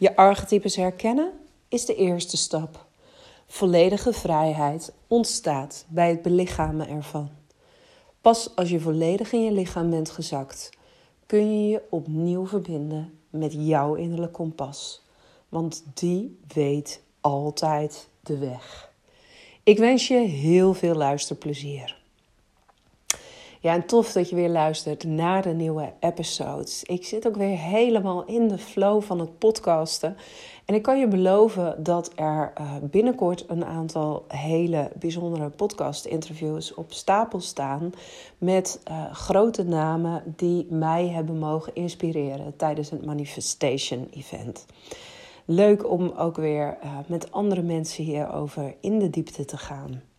Je archetypes herkennen is de eerste stap. Volledige vrijheid ontstaat bij het belichamen ervan. Pas als je volledig in je lichaam bent gezakt, kun je je opnieuw verbinden met jouw innerlijke kompas. Want die weet altijd de weg. Ik wens je heel veel luisterplezier. Ja, en tof dat je weer luistert naar de nieuwe episodes. Ik zit ook weer helemaal in de flow van het podcasten. En ik kan je beloven dat er uh, binnenkort een aantal hele bijzondere podcast-interviews op stapel staan. Met uh, grote namen die mij hebben mogen inspireren tijdens het Manifestation Event. Leuk om ook weer uh, met andere mensen hierover in de diepte te gaan.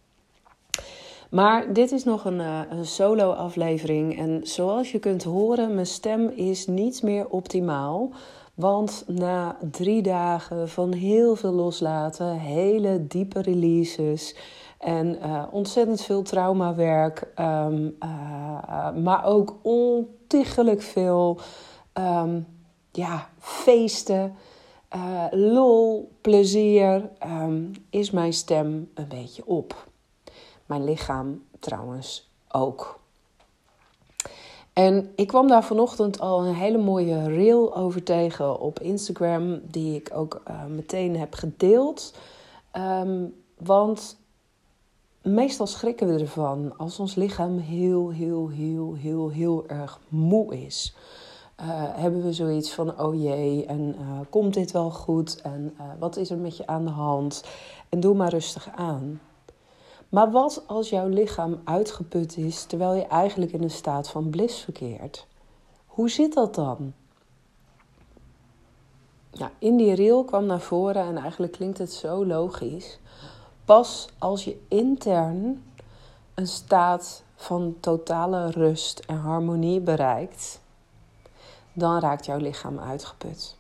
Maar dit is nog een, een solo-aflevering. En zoals je kunt horen, mijn stem is niet meer optimaal. Want na drie dagen van heel veel loslaten, hele diepe releases en uh, ontzettend veel traumawerk, um, maar ook ontiegelijk veel um, ja, feesten, lol, plezier, um, is mijn stem een beetje op. Mijn lichaam trouwens ook. En ik kwam daar vanochtend al een hele mooie reel over tegen op Instagram, die ik ook uh, meteen heb gedeeld. Um, want meestal schrikken we ervan als ons lichaam heel, heel, heel, heel, heel erg moe is. Uh, hebben we zoiets van: oh jee, en uh, komt dit wel goed? En wat is er met je aan de hand? En doe maar rustig aan. Maar wat als jouw lichaam uitgeput is terwijl je eigenlijk in een staat van bliss verkeert? Hoe zit dat dan? Nou, in die reel kwam naar voren en eigenlijk klinkt het zo logisch. Pas als je intern een staat van totale rust en harmonie bereikt, dan raakt jouw lichaam uitgeput.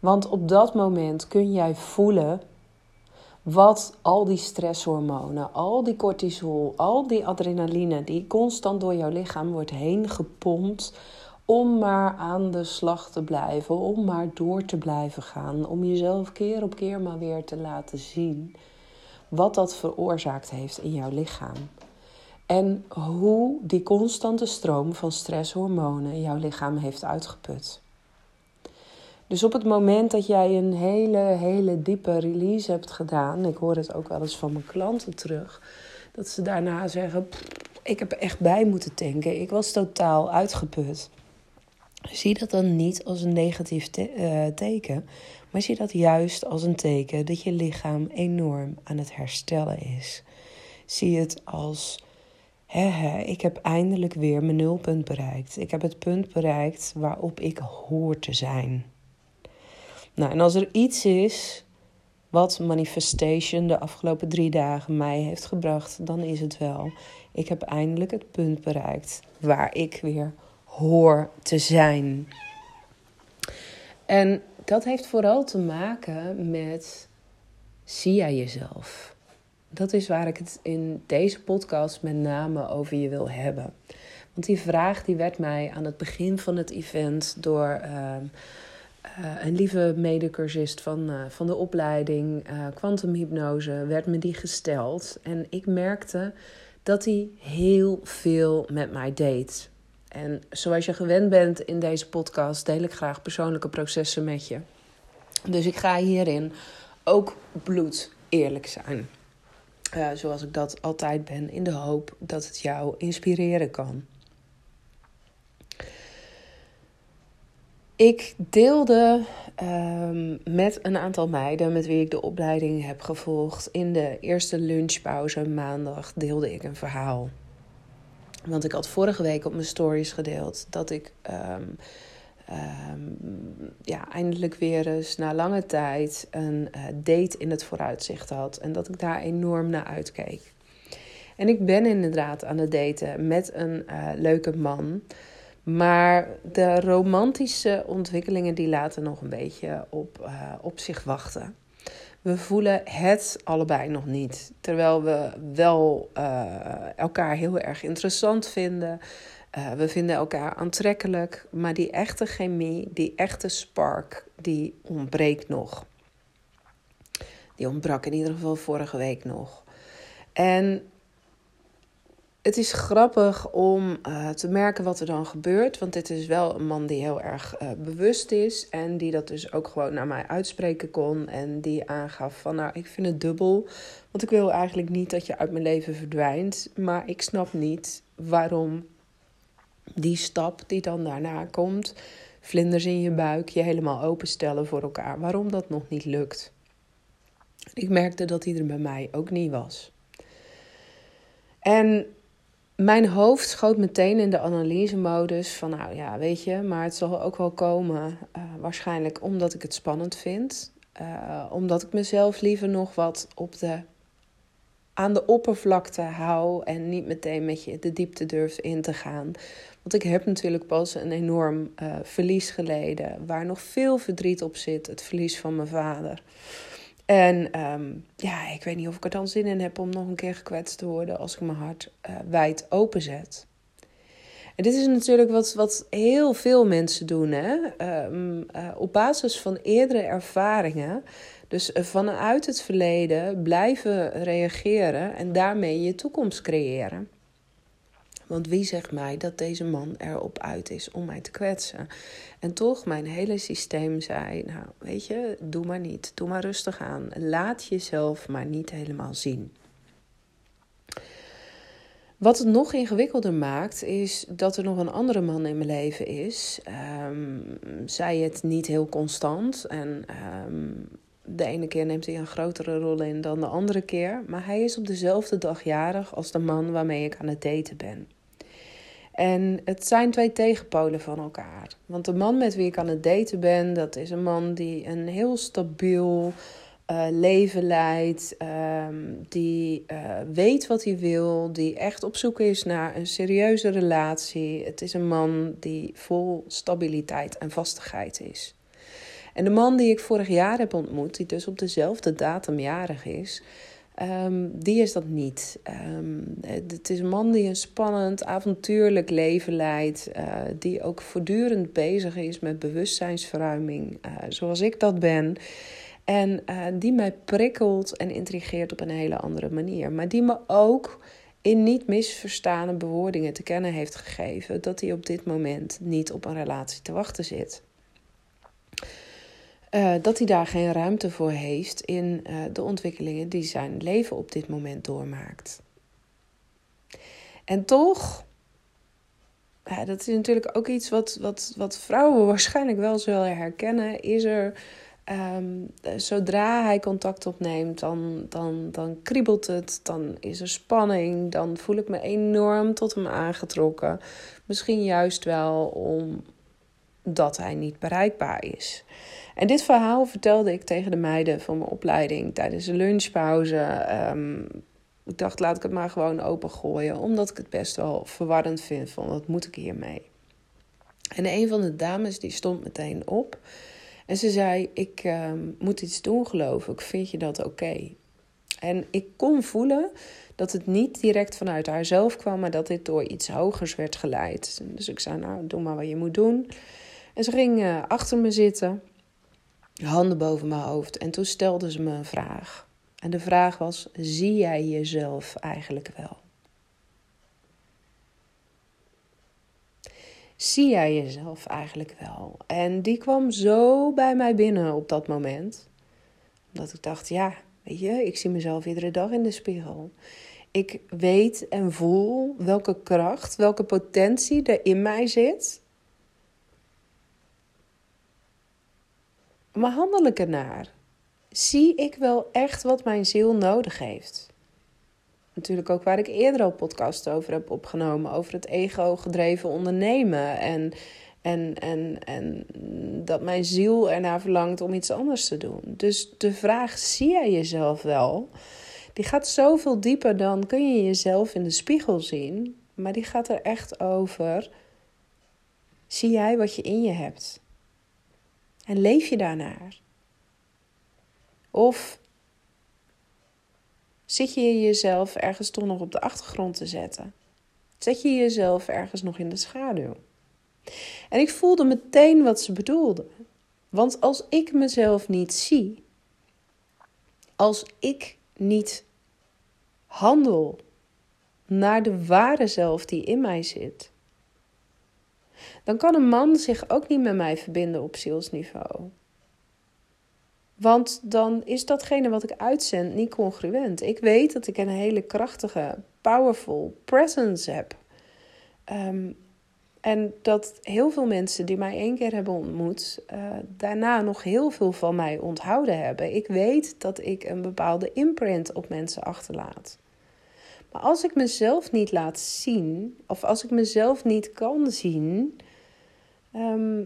Want op dat moment kun jij voelen wat al die stresshormonen, al die cortisol, al die adrenaline die constant door jouw lichaam wordt heen gepompt om maar aan de slag te blijven, om maar door te blijven gaan, om jezelf keer op keer maar weer te laten zien wat dat veroorzaakt heeft in jouw lichaam. En hoe die constante stroom van stresshormonen jouw lichaam heeft uitgeput. Dus op het moment dat jij een hele, hele diepe release hebt gedaan, ik hoor het ook wel eens van mijn klanten terug, dat ze daarna zeggen: Ik heb echt bij moeten tanken, ik was totaal uitgeput. Zie dat dan niet als een negatief te uh, teken, maar zie dat juist als een teken dat je lichaam enorm aan het herstellen is. Zie het als: he, ik heb eindelijk weer mijn nulpunt bereikt. Ik heb het punt bereikt waarop ik hoor te zijn. Nou, en als er iets is wat manifestation de afgelopen drie dagen mij heeft gebracht, dan is het wel. Ik heb eindelijk het punt bereikt waar ik weer hoor te zijn. En dat heeft vooral te maken met zie jij jezelf? Dat is waar ik het in deze podcast met name over je wil hebben. Want die vraag die werd mij aan het begin van het event door uh, uh, een lieve medecursist van, uh, van de opleiding kwantumhypnose uh, werd me die gesteld. En ik merkte dat hij heel veel met mij deed. En zoals je gewend bent in deze podcast, deel ik graag persoonlijke processen met je. Dus ik ga hierin ook bloed eerlijk zijn. Zoals ik dat altijd ben, in de hoop dat het jou inspireren kan. Ik deelde um, met een aantal meiden met wie ik de opleiding heb gevolgd. In de eerste lunchpauze maandag deelde ik een verhaal. Want ik had vorige week op mijn stories gedeeld dat ik um, ehm, ja, eindelijk weer eens na lange tijd een uh, date in het vooruitzicht had. En dat ik daar enorm naar uitkeek. En ik ben inderdaad aan het daten met een uh, leuke man. Maar de romantische ontwikkelingen die laten nog een beetje op, uh, op zich wachten. We voelen het allebei nog niet. Terwijl we wel uh, elkaar heel erg interessant vinden. Uh, we vinden elkaar aantrekkelijk. Maar die echte chemie, die echte spark, die ontbreekt nog. Die ontbrak in ieder geval vorige week nog. En het is grappig om uh, te merken wat er dan gebeurt. Want dit is wel een man die heel erg uh, bewust is. En die dat dus ook gewoon naar mij uitspreken kon. En die aangaf van nou, ik vind het dubbel. Want ik wil eigenlijk niet dat je uit mijn leven verdwijnt. Maar ik snap niet waarom die stap die dan daarna komt. Vlinders in je buik, je helemaal openstellen voor elkaar. Waarom dat nog niet lukt. Ik merkte dat hij er bij mij ook niet was. En mijn hoofd schoot meteen in de analysemodus van, nou ja, weet je, maar het zal ook wel komen. Uh, waarschijnlijk omdat ik het spannend vind. Uh, omdat ik mezelf liever nog wat op de, aan de oppervlakte hou en niet meteen met je de diepte durf in te gaan. Want ik heb natuurlijk pas een enorm uh, verlies geleden, waar nog veel verdriet op zit, het verlies van mijn vader. En um, ja, ik weet niet of ik er dan zin in heb om nog een keer gekwetst te worden als ik mijn hart uh, wijd openzet. En dit is natuurlijk wat, wat heel veel mensen doen, hè? Um, uh, op basis van eerdere ervaringen. Dus uh, vanuit het verleden blijven reageren en daarmee je toekomst creëren. Want wie zegt mij dat deze man erop uit is om mij te kwetsen? En toch, mijn hele systeem zei: Nou, weet je, doe maar niet. Doe maar rustig aan. Laat jezelf maar niet helemaal zien. Wat het nog ingewikkelder maakt, is dat er nog een andere man in mijn leven is. Um, zij het niet heel constant. En um, de ene keer neemt hij een grotere rol in dan de andere keer. Maar hij is op dezelfde dag jarig als de man waarmee ik aan het daten ben. En het zijn twee tegenpolen van elkaar. Want de man met wie ik aan het daten ben, dat is een man die een heel stabiel uh, leven leidt. Um, die uh, weet wat hij wil. Die echt op zoek is naar een serieuze relatie. Het is een man die vol stabiliteit en vastigheid is. En de man die ik vorig jaar heb ontmoet, die dus op dezelfde datum jarig is, Um, die is dat niet. Um, het is een man die een spannend, avontuurlijk leven leidt. Uh, die ook voortdurend bezig is met bewustzijnsverruiming, uh, zoals ik dat ben. En uh, die mij prikkelt en intrigeert op een hele andere manier. Maar die me ook in niet misverstane bewoordingen te kennen heeft gegeven dat hij op dit moment niet op een relatie te wachten zit. Uh, dat hij daar geen ruimte voor heeft in uh, de ontwikkelingen die zijn leven op dit moment doormaakt. En toch, ja, dat is natuurlijk ook iets wat, wat, wat vrouwen waarschijnlijk wel zullen herkennen, is er. Um, zodra hij contact opneemt, dan, dan, dan kriebelt het, dan is er spanning, dan voel ik me enorm tot hem aangetrokken. Misschien juist wel omdat hij niet bereikbaar is. En dit verhaal vertelde ik tegen de meiden van mijn opleiding tijdens de lunchpauze. Um, ik dacht, laat ik het maar gewoon opengooien, omdat ik het best wel verwarrend vind van wat moet ik hiermee. En een van de dames die stond meteen op en ze zei, ik um, moet iets doen geloof ik, vind je dat oké? En ik kon voelen dat het niet direct vanuit haarzelf kwam, maar dat dit door iets hogers werd geleid. Dus ik zei, nou, doe maar wat je moet doen. En ze ging uh, achter me zitten handen boven mijn hoofd. En toen stelde ze me een vraag. En de vraag was: zie jij jezelf eigenlijk wel? Zie jij jezelf eigenlijk wel? En die kwam zo bij mij binnen op dat moment. Omdat ik dacht: ja, weet je, ik zie mezelf iedere dag in de spiegel. Ik weet en voel welke kracht, welke potentie er in mij zit Maar handel ik ernaar? Zie ik wel echt wat mijn ziel nodig heeft? Natuurlijk ook waar ik eerder al podcast over heb opgenomen, over het ego-gedreven ondernemen. En En, en, en dat mijn ziel ernaar verlangt om iets anders te doen. Dus de vraag: zie jij jezelf wel? Die gaat zoveel dieper dan kun je jezelf in de spiegel zien. Maar die gaat er echt over. Zie jij wat je in je hebt? En leef je daarnaar? Of zit je jezelf ergens toch nog op de achtergrond te zetten? Zet je jezelf ergens nog in de schaduw? En ik voelde meteen wat ze bedoelde. Want als ik mezelf niet zie, als ik niet handel naar de ware zelf die in mij zit, dan kan een man zich ook niet met mij verbinden op zielsniveau. Want dan is datgene wat ik uitzend niet congruent. Ik weet dat ik een hele krachtige, powerful presence heb. Ehm, en dat heel veel mensen die mij één keer hebben ontmoet, uh, daarna nog heel veel van mij onthouden hebben. Ik weet dat ik een bepaalde imprint op mensen achterlaat. Maar als ik mezelf niet laat zien, of als ik mezelf niet kan zien, ehm,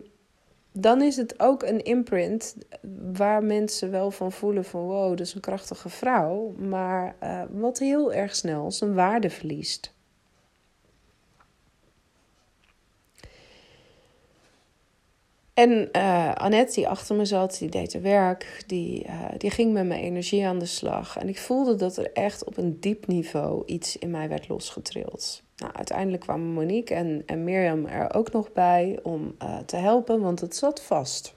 dan is het ook een imprint waar mensen wel van voelen van wow, dat is een krachtige vrouw, maar uh, wat heel erg snel zijn waarde verliest. En uh, Annette, die achter me zat, die deed haar werk, die, uh, die ging met mijn energie aan de slag. En ik voelde dat er echt op een diep niveau iets in mij werd losgetrild. Nou, uiteindelijk kwamen Monique en, en Mirjam er ook nog bij om uh, te helpen, want het zat vast.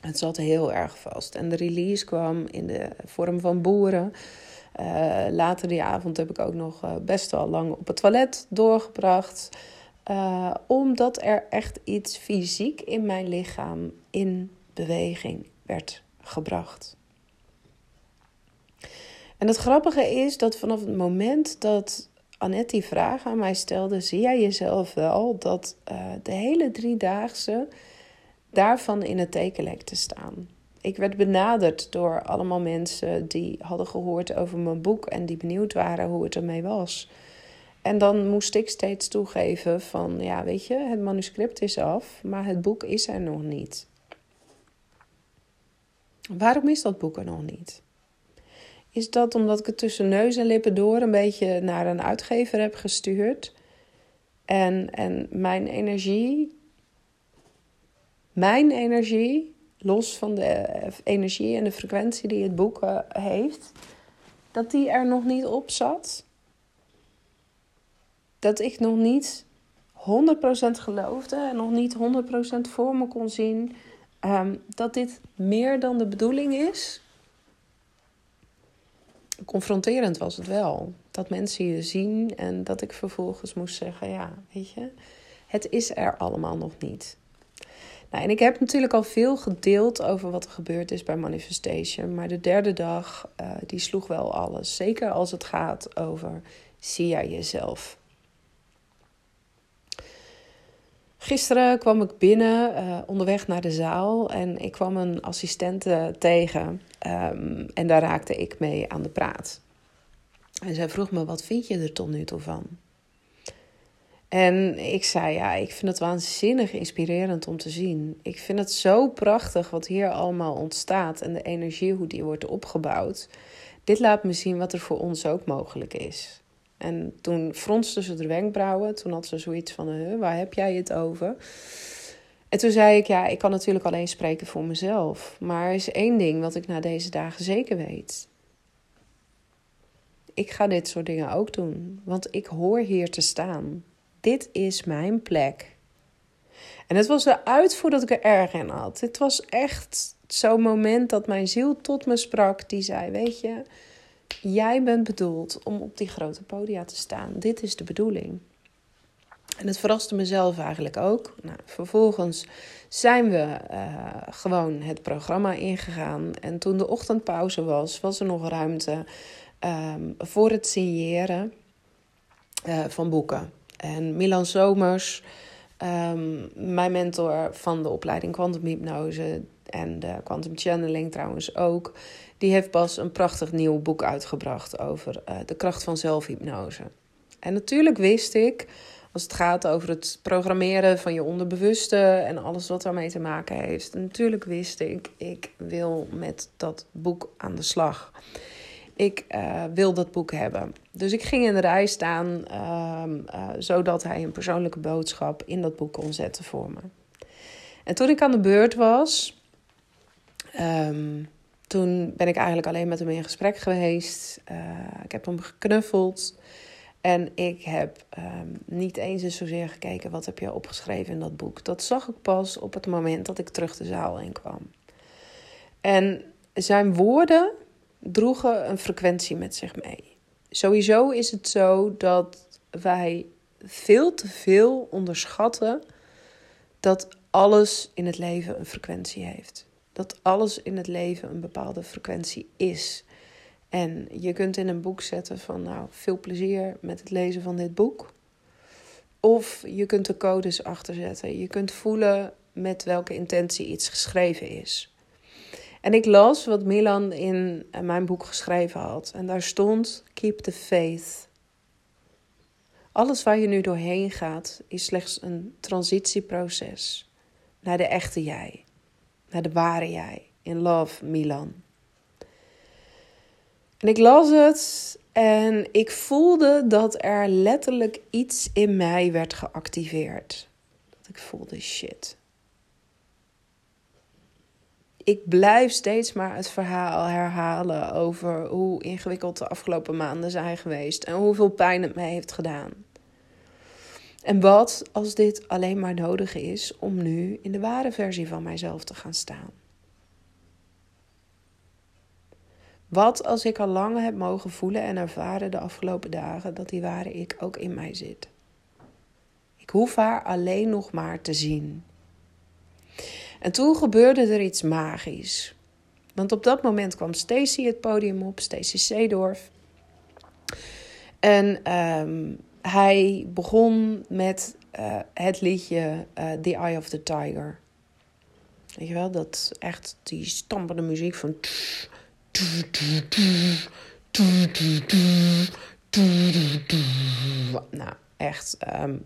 Het zat heel erg vast. En de release kwam in de vorm van boeren. later die avond heb ik ook nog best wel lang op het toilet doorgebracht. Uh, omdat er echt iets fysiek in mijn lichaam in beweging werd gebracht. En het grappige is dat vanaf het moment dat Annette die vraag aan mij stelde, zie jij jezelf wel dat uh, de hele driedaagse daarvan in het teken te staan. Ik werd benaderd door allemaal mensen die hadden gehoord over mijn boek en die benieuwd waren hoe het ermee was. En dan moest ik steeds toegeven van, ja, weet je, het manuscript is af, maar het boek is er nog niet. Waarom is dat boek er nog niet? Is dat omdat ik het tussen neus en lippen door een beetje naar een uitgever heb gestuurd? En, en mijn energie, mijn energie, los van de energie en de frequentie die het boek eh, heeft, dat die er nog niet op zat? Dat ik nog niet 100% geloofde en nog niet 100% voor me kon zien ehm, dat dit meer dan de bedoeling is. Confronterend was het wel. Dat mensen je zien en dat ik vervolgens moest zeggen: ja, weet je, het is er allemaal nog niet. Nou, en ik heb natuurlijk al veel gedeeld over wat er gebeurd is bij Manifestation. Maar de derde dag, uh, die sloeg wel alles. Zeker als het gaat over zie jij jezelf. Gisteren kwam ik binnen uh, onderweg naar de zaal en ik kwam een assistente tegen um, en daar raakte ik mee aan de praat. En zij vroeg me: wat vind je er tot nu toe van? En ik zei: ja, ik vind het waanzinnig inspirerend om te zien. Ik vind het zo prachtig wat hier allemaal ontstaat en de energie hoe die wordt opgebouwd. Dit laat me zien wat er voor ons ook mogelijk is. En toen fronste ze de wenkbrauwen. Toen had ze zoiets van, waar heb jij het over? En toen zei ik, ja, ik kan natuurlijk alleen spreken voor mezelf. Maar er is één ding wat ik na deze dagen zeker weet. Ik ga dit soort dingen ook doen, want ik hoor hier te staan. Dit is mijn plek. En het was eruit voordat ik er erg in had. Het was echt zo'n moment dat mijn ziel tot me sprak. Die zei, weet je, Jij bent bedoeld om op die grote podia te staan. Dit is de bedoeling. En het verraste mezelf eigenlijk ook. Nou, vervolgens zijn we uh, gewoon het programma ingegaan. En toen de ochtendpauze was, was er nog ruimte um, voor het signeren uh, van boeken. En Milan Somers, um, mijn mentor van de opleiding Quantum Hypnose en de Quantum Channeling trouwens ook die heeft pas een prachtig nieuw boek uitgebracht over uh, de kracht van zelfhypnose. En natuurlijk wist ik, Als het gaat over het programmeren van je onderbewuste en alles wat daarmee te maken heeft. natuurlijk wist ik, ik wil met dat boek aan de slag. Ik uh, wil dat boek hebben. Dus ik ging in de rij staan, ehm, eh, zodat hij een persoonlijke boodschap in dat boek kon zetten voor me. En toen ik aan de beurt was, ehm, toen ben ik eigenlijk alleen met hem in gesprek geweest. Uh, ik heb hem geknuffeld. En ik heb um, niet eens eens zozeer gekeken wat heb je opgeschreven in dat boek. Dat zag ik pas op het moment dat ik terug de zaal in kwam. En zijn woorden droegen een frequentie met zich mee. Sowieso is het zo dat wij veel te veel onderschatten dat alles in het leven een frequentie heeft. Dat alles in het leven een bepaalde frequentie is. En je kunt in een boek zetten van nou, veel plezier met het lezen van dit boek. Of je kunt de codes achterzetten. Je kunt voelen met welke intentie iets geschreven is. En ik las wat Milan in mijn boek geschreven had. En daar stond: Keep the faith. Alles waar je nu doorheen gaat, is slechts een transitieproces naar de echte jij, naar de ware jij. In love, Milan. En ik las het en ik voelde dat er letterlijk iets in mij werd geactiveerd. Dat ik voelde shit. Ik blijf steeds maar het verhaal herhalen over hoe ingewikkeld de afgelopen maanden zijn geweest en hoeveel pijn het mij heeft gedaan. En wat als dit alleen maar nodig is om nu in de ware versie van mijzelf te gaan staan? Wat als ik al lang heb mogen voelen en ervaren de afgelopen dagen dat die ware ik ook in mij zit? Ik hoef haar alleen nog maar te zien. En toen gebeurde er iets magisch. Want op dat moment kwam Stacy het podium op, Stacy Seedorf. En um, hij begon met uh, het liedje uh, The Eye of the Tiger. Weet je wel, dat echt die stampende muziek van. Nou, echt, um,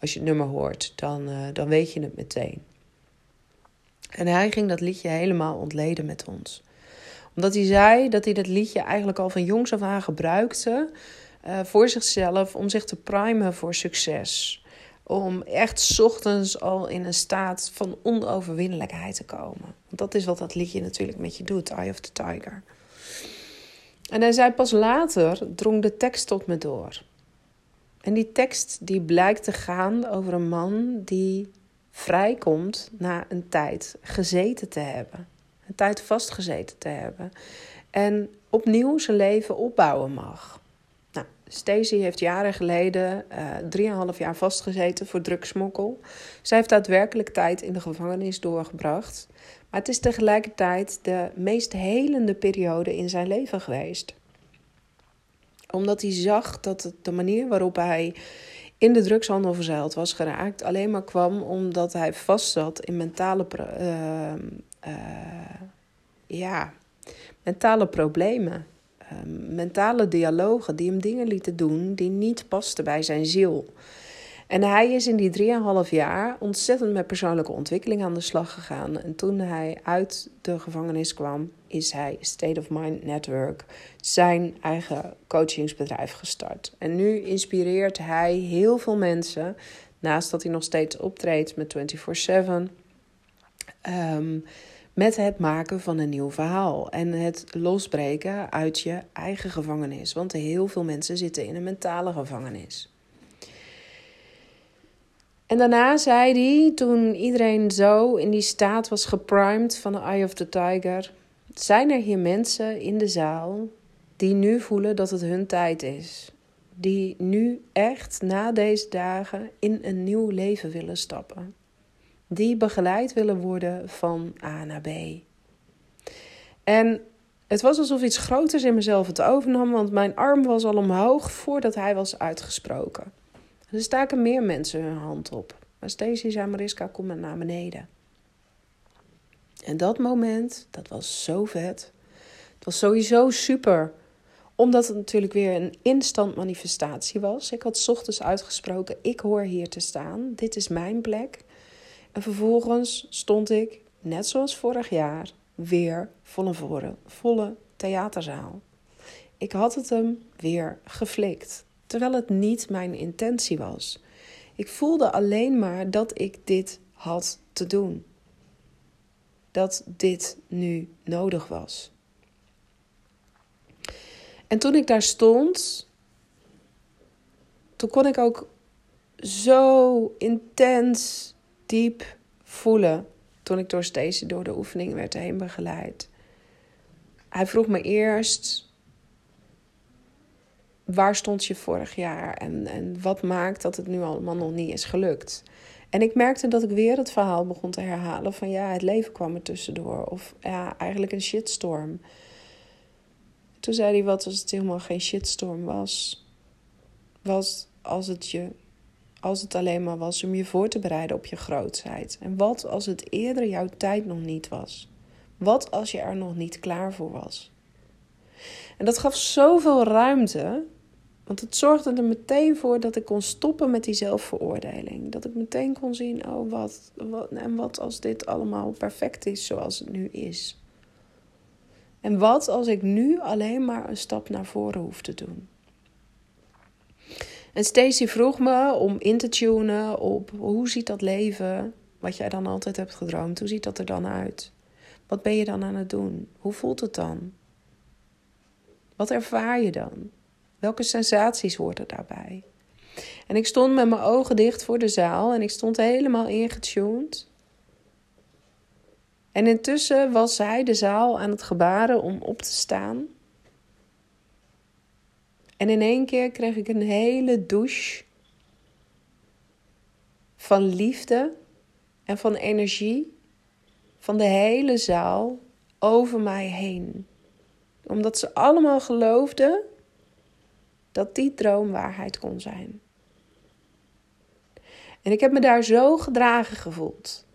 als je het nummer hoort, dan, uh, dan weet je het meteen. En hij ging dat liedje helemaal ontleden met ons. Omdat hij zei dat hij dat liedje eigenlijk al van jongs af aan gebruikte uh, voor zichzelf om zich te primen voor succes. Om echt ochtends al in een staat van onoverwinnelijkheid te komen. Want dat is wat dat liedje natuurlijk met je doet, Eye of the Tiger. En hij zei pas later drong de tekst tot me door. En die tekst die blijkt te gaan over een man die vrijkomt na een tijd gezeten te hebben. Een tijd vastgezeten te hebben. En opnieuw zijn leven opbouwen mag. Stacey heeft jaren geleden uh, 3,5 jaar vastgezeten voor drugsmokkel. Zij heeft daadwerkelijk tijd in de gevangenis doorgebracht. Maar het is tegelijkertijd de meest helende periode in zijn leven geweest. Omdat hij zag dat de manier waarop hij in de drugshandel verzeild was geraakt, alleen maar kwam omdat hij vastzat in mentale, uh, uh, ja, mentale problemen. Ehm, mentale dialogen die hem dingen lieten doen die niet pasten bij zijn ziel. En hij is in die 3,5 jaar ontzettend met persoonlijke ontwikkeling aan de slag gegaan. En toen hij uit de gevangenis kwam, is hij State of Mind Network, zijn eigen coachingsbedrijf gestart. En nu inspireert hij heel veel mensen, naast dat hij nog steeds optreedt met 24/7. Um, met het maken van een nieuw verhaal en het losbreken uit je eigen gevangenis. Want heel veel mensen zitten in een mentale gevangenis. En daarna zei hij, toen iedereen zo in die staat was geprimed van de Eye of the Tiger, zijn er hier mensen in de zaal die nu voelen dat het hun tijd is. Die nu echt na deze dagen in een nieuw leven willen stappen. Die begeleid willen worden van A naar B. En het was alsof iets groters in mezelf het overnam, want mijn arm was al omhoog voordat hij was uitgesproken. Er staken meer mensen hun hand op. Maar Stacey zei, Mariska, kom maar naar beneden. En dat moment, dat was zo vet. Het was sowieso super Omdat het natuurlijk weer een instant manifestatie was. Ik had ochtends uitgesproken: ik hoor hier te staan. Dit is mijn plek. En vervolgens stond ik, net zoals vorig jaar, weer volle volle, volle theaterzaal. Ik had het hem weer geflikt, terwijl het niet mijn intentie was. Ik voelde alleen maar dat ik dit had te doen. Dat dit nu nodig was. En toen ik daar stond, toen kon ik ook zo intens diep voelen toen ik door Stacey door de oefening werd heen begeleid. Hij vroeg me eerst: waar stond je vorig jaar en, en wat maakt dat het nu allemaal nog niet is gelukt? En ik merkte dat ik weer het verhaal begon te herhalen van ja, het leven kwam er tussendoor. Of ja, eigenlijk een shitstorm. Toen zei hij, wat als het helemaal geen shitstorm was? Was als het, je, als het alleen maar was om je voor te bereiden op je grootheid? En wat als het eerder jouw tijd nog niet was? Wat als je er nog niet klaar voor was? En dat gaf zoveel ruimte, want het zorgde er meteen voor dat ik kon stoppen met die zelfveroordeling. Dat ik meteen kon zien, oh wat, wat en wat als dit allemaal perfect is zoals het nu is. En wat als ik nu alleen maar een stap naar voren hoef te doen? En Stacey vroeg me om in te tunen op hoe ziet dat leven, wat jij dan altijd hebt gedroomd, hoe ziet dat er dan uit? Wat ben je dan aan het doen? Hoe voelt het dan? Wat ervaar je dan? Welke sensaties horen daarbij? En ik stond met mijn ogen dicht voor de zaal en ik stond helemaal ingetuned. En intussen was zij de zaal aan het gebaren om op te staan. En in één keer kreeg ik een hele douche van liefde en van energie van de hele zaal over mij heen. Omdat ze allemaal geloofden dat die droom waarheid kon zijn. En ik heb me daar zo gedragen gevoeld.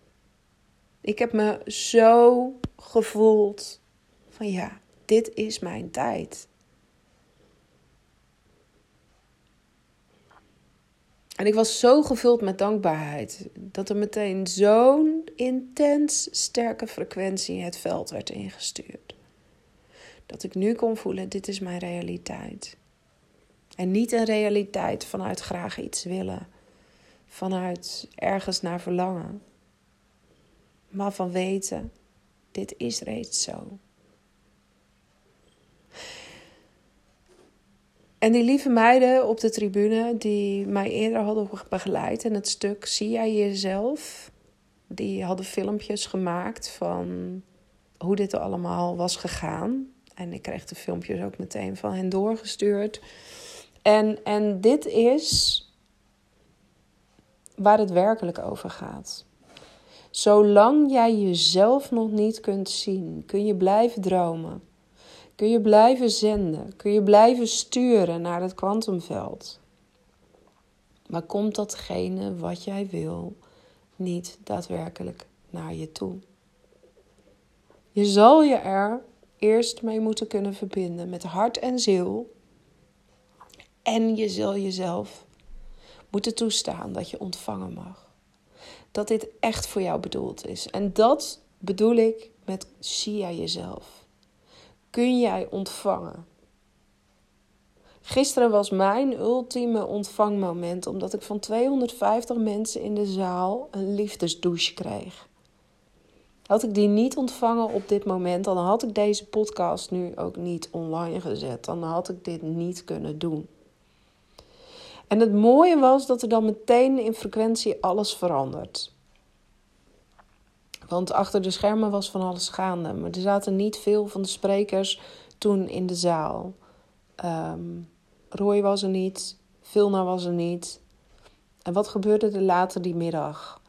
Ik heb me zo gevoeld van ja, dit is mijn tijd. En ik was zo gevuld met dankbaarheid dat er meteen zo'n intens sterke frequentie het veld werd ingestuurd. Dat ik nu kon voelen: dit is mijn realiteit. En niet een realiteit vanuit graag iets willen, vanuit ergens naar verlangen, maar van weten: dit is reeds zo. En die lieve meiden op de tribune die mij eerder hadden begeleid in het stuk Zie jij jezelf? Die hadden filmpjes gemaakt van hoe dit allemaal was gegaan. En ik kreeg de filmpjes ook meteen van hen doorgestuurd. En, en dit is waar het werkelijk over gaat. Zolang jij jezelf nog niet kunt zien, kun je blijven dromen. Kun je blijven zenden, kun je blijven sturen naar het kwantumveld. Maar komt datgene wat jij wil niet daadwerkelijk naar je toe? Je zal je er eerst mee moeten kunnen verbinden met hart en ziel. En je zal jezelf moeten toestaan dat je ontvangen mag. Dat dit echt voor jou bedoeld is. En dat bedoel ik met zie jij jezelf kun jij ontvangen? Gisteren was mijn ultieme ontvangmoment omdat ik van 250 mensen in de zaal een liefdesdouche kreeg. Had ik die niet ontvangen op dit moment, dan had ik deze podcast nu ook niet online gezet. Dan had ik dit niet kunnen doen. En het mooie was dat er dan meteen in frequentie alles verandert. Want achter de schermen was van alles gaande. Maar er zaten niet veel van de sprekers toen in de zaal. Um, Roy was er niet. Vilna was er niet. En wat gebeurde er later die middag?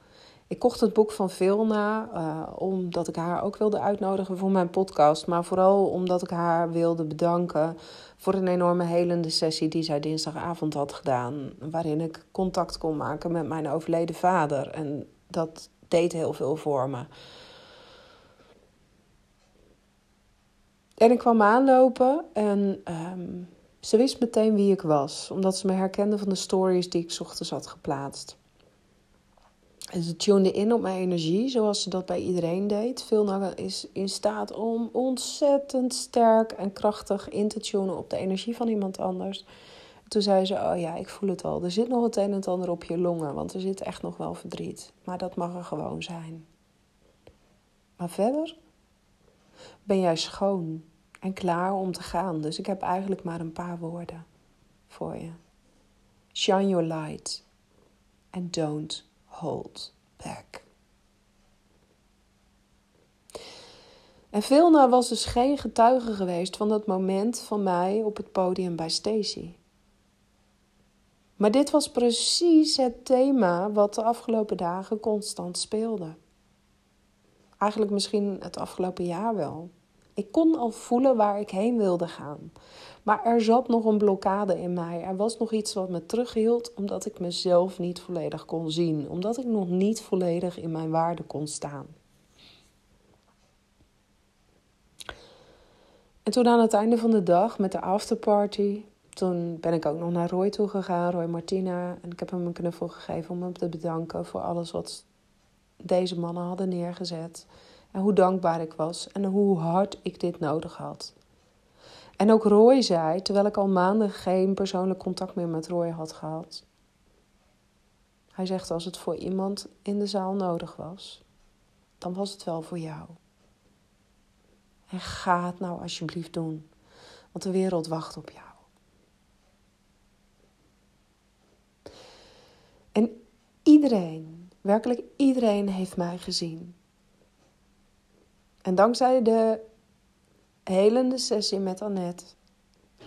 Ik kocht het boek van Vilna uh, omdat ik haar ook wilde uitnodigen voor mijn podcast. Maar vooral omdat ik haar wilde bedanken voor een enorme helende sessie die zij dinsdagavond had gedaan. Waarin ik contact kon maken met mijn overleden vader. En dat deed heel veel voor me. En ik kwam aanlopen en ehm, ze wist meteen wie ik was, omdat ze me herkende van de stories die ik ochtends had geplaatst. En ze tunde in op mijn energie, zoals ze dat bij iedereen deed. Veel is in staat om ontzettend sterk en krachtig in te tunen op de energie van iemand anders. Toen zei ze: Oh ja, ik voel het al. Er zit nog het een en het ander op je longen, want er zit echt nog wel verdriet. Maar dat mag er gewoon zijn. Maar verder ben jij schoon en klaar om te gaan. Dus ik heb eigenlijk maar een paar woorden voor je. Shine your light and don't hold back. En Vilna was dus geen getuige geweest van dat moment van mij op het podium bij Stacy. Maar dit was precies het thema wat de afgelopen dagen constant speelde. Eigenlijk misschien het afgelopen jaar wel. Ik kon al voelen waar ik heen wilde gaan. Maar er zat nog een blokkade in mij. Er was nog iets wat me terughield, omdat ik mezelf niet volledig kon zien. Omdat ik nog niet volledig in mijn waarde kon staan. En toen aan het einde van de dag met de afterparty, toen ben ik ook nog naar Roy toe gegaan, Roy Martina. En ik heb hem een knuffel gegeven om hem te bedanken voor alles wat deze mannen hadden neergezet. En hoe dankbaar ik was en hoe hard ik dit nodig had. En ook Roy zei, terwijl ik al maanden geen persoonlijk contact meer met Roy had gehad. Hij zegt: Als het voor iemand in de zaal nodig was, dan was het wel voor jou. En ga het nou alsjeblieft doen, want de wereld wacht op jou. En iedereen, werkelijk iedereen heeft mij gezien. En dankzij de helende sessie met Annette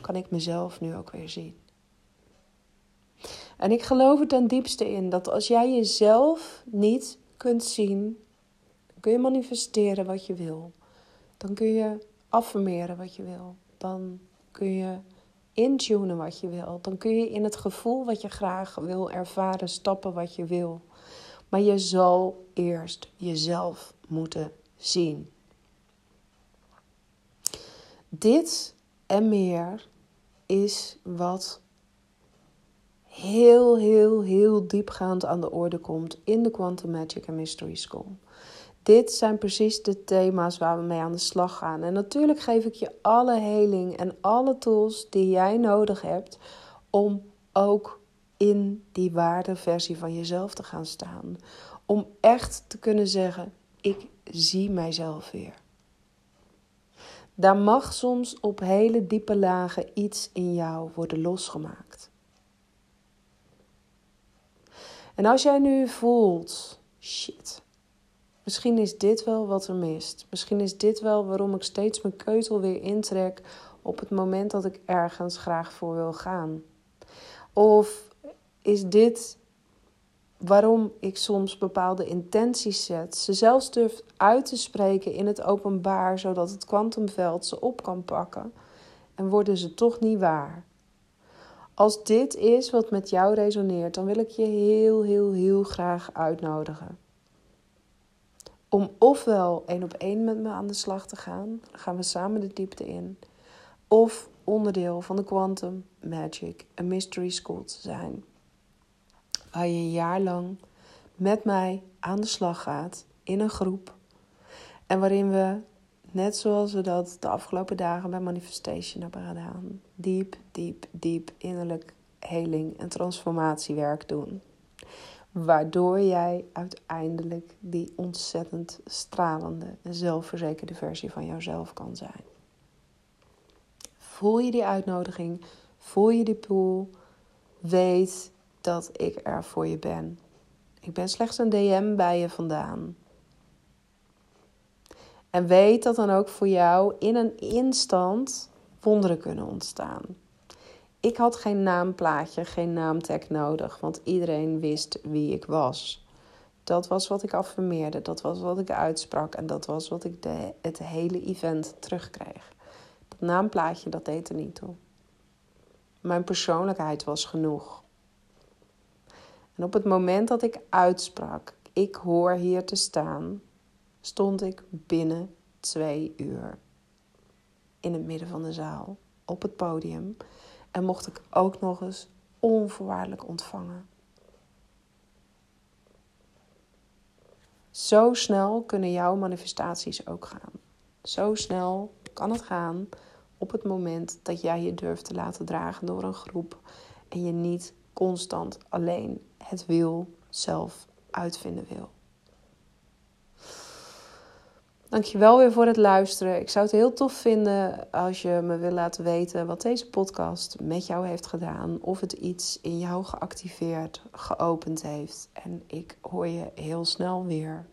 kan ik mezelf nu ook weer zien. En ik geloof er ten diepste in dat als jij jezelf niet kunt zien, kun je manifesteren wat je wil. Dan kun je affirmeren wat je wil. Dan kun je intunen wat je wil. Dan kun je in het gevoel wat je graag wil ervaren stappen wat je wil. Maar je zal eerst jezelf moeten zien. Dit en meer is wat heel, heel, heel diepgaand aan de orde komt in de Quantum Magic and Mystery School. Dit zijn precies de thema's waar we mee aan de slag gaan. En natuurlijk geef ik je alle heling en alle tools die jij nodig hebt om ook in die waardeversie van jezelf te gaan staan. Om echt te kunnen zeggen: ik zie mijzelf weer. Daar mag soms op hele diepe lagen iets in jou worden losgemaakt. En als jij nu voelt, shit, misschien is dit wel wat er mist. Misschien is dit wel waarom ik steeds mijn keutel weer intrek op het moment dat ik ergens graag voor wil gaan. Of is dit waarom ik soms bepaalde intenties zet, ze zelfs durf uit te spreken in het openbaar, zodat het kwantumveld ze op kan pakken en worden ze toch niet waar. Als dit is wat met jou resoneert, dan wil ik je heel, heel, heel graag uitnodigen. Om ofwel één op één met me aan de slag te gaan, gaan we samen de diepte in, of onderdeel van de Quantum Magic, een Mystery School te zijn waar je een jaar lang met mij aan de slag gaat in een groep. En waarin we, net zoals we dat de afgelopen dagen bij Manifestation hebben gedaan, diep, diep, diep innerlijk heling en transformatiewerk doen. Waardoor jij uiteindelijk die ontzettend stralende en zelfverzekerde versie van jouzelf kan zijn. Voel je die uitnodiging? Voel je die pool? Weet dat ik er voor je ben. Ik ben slechts een DM bij je vandaan. En weet dat dan ook voor jou in een instant wonderen kunnen ontstaan. Ik had geen naamplaatje, geen naamtag nodig, want iedereen wist wie ik was. Dat was wat ik affirmeerde, dat was wat ik uitsprak en dat was wat ik de, het hele event terugkreeg. Dat naamplaatje, dat deed er niet toe. Mijn persoonlijkheid was genoeg. En op het moment dat ik uitsprak, ik hoor hier te staan, stond ik binnen twee uur in het midden van de zaal, op het podium. En mocht ik ook nog eens onvoorwaardelijk ontvangen. Zo snel kunnen jouw manifestaties ook gaan. Zo snel kan het gaan op het moment dat jij je durft te laten dragen door een groep en je niet constant alleen het wil zelf uitvinden wil. Dankjewel weer voor het luisteren. Ik zou het heel tof vinden als je me wil laten weten wat deze podcast met jou heeft gedaan. Of het iets in jou geactiveerd, geopend heeft. En ik hoor je heel snel weer.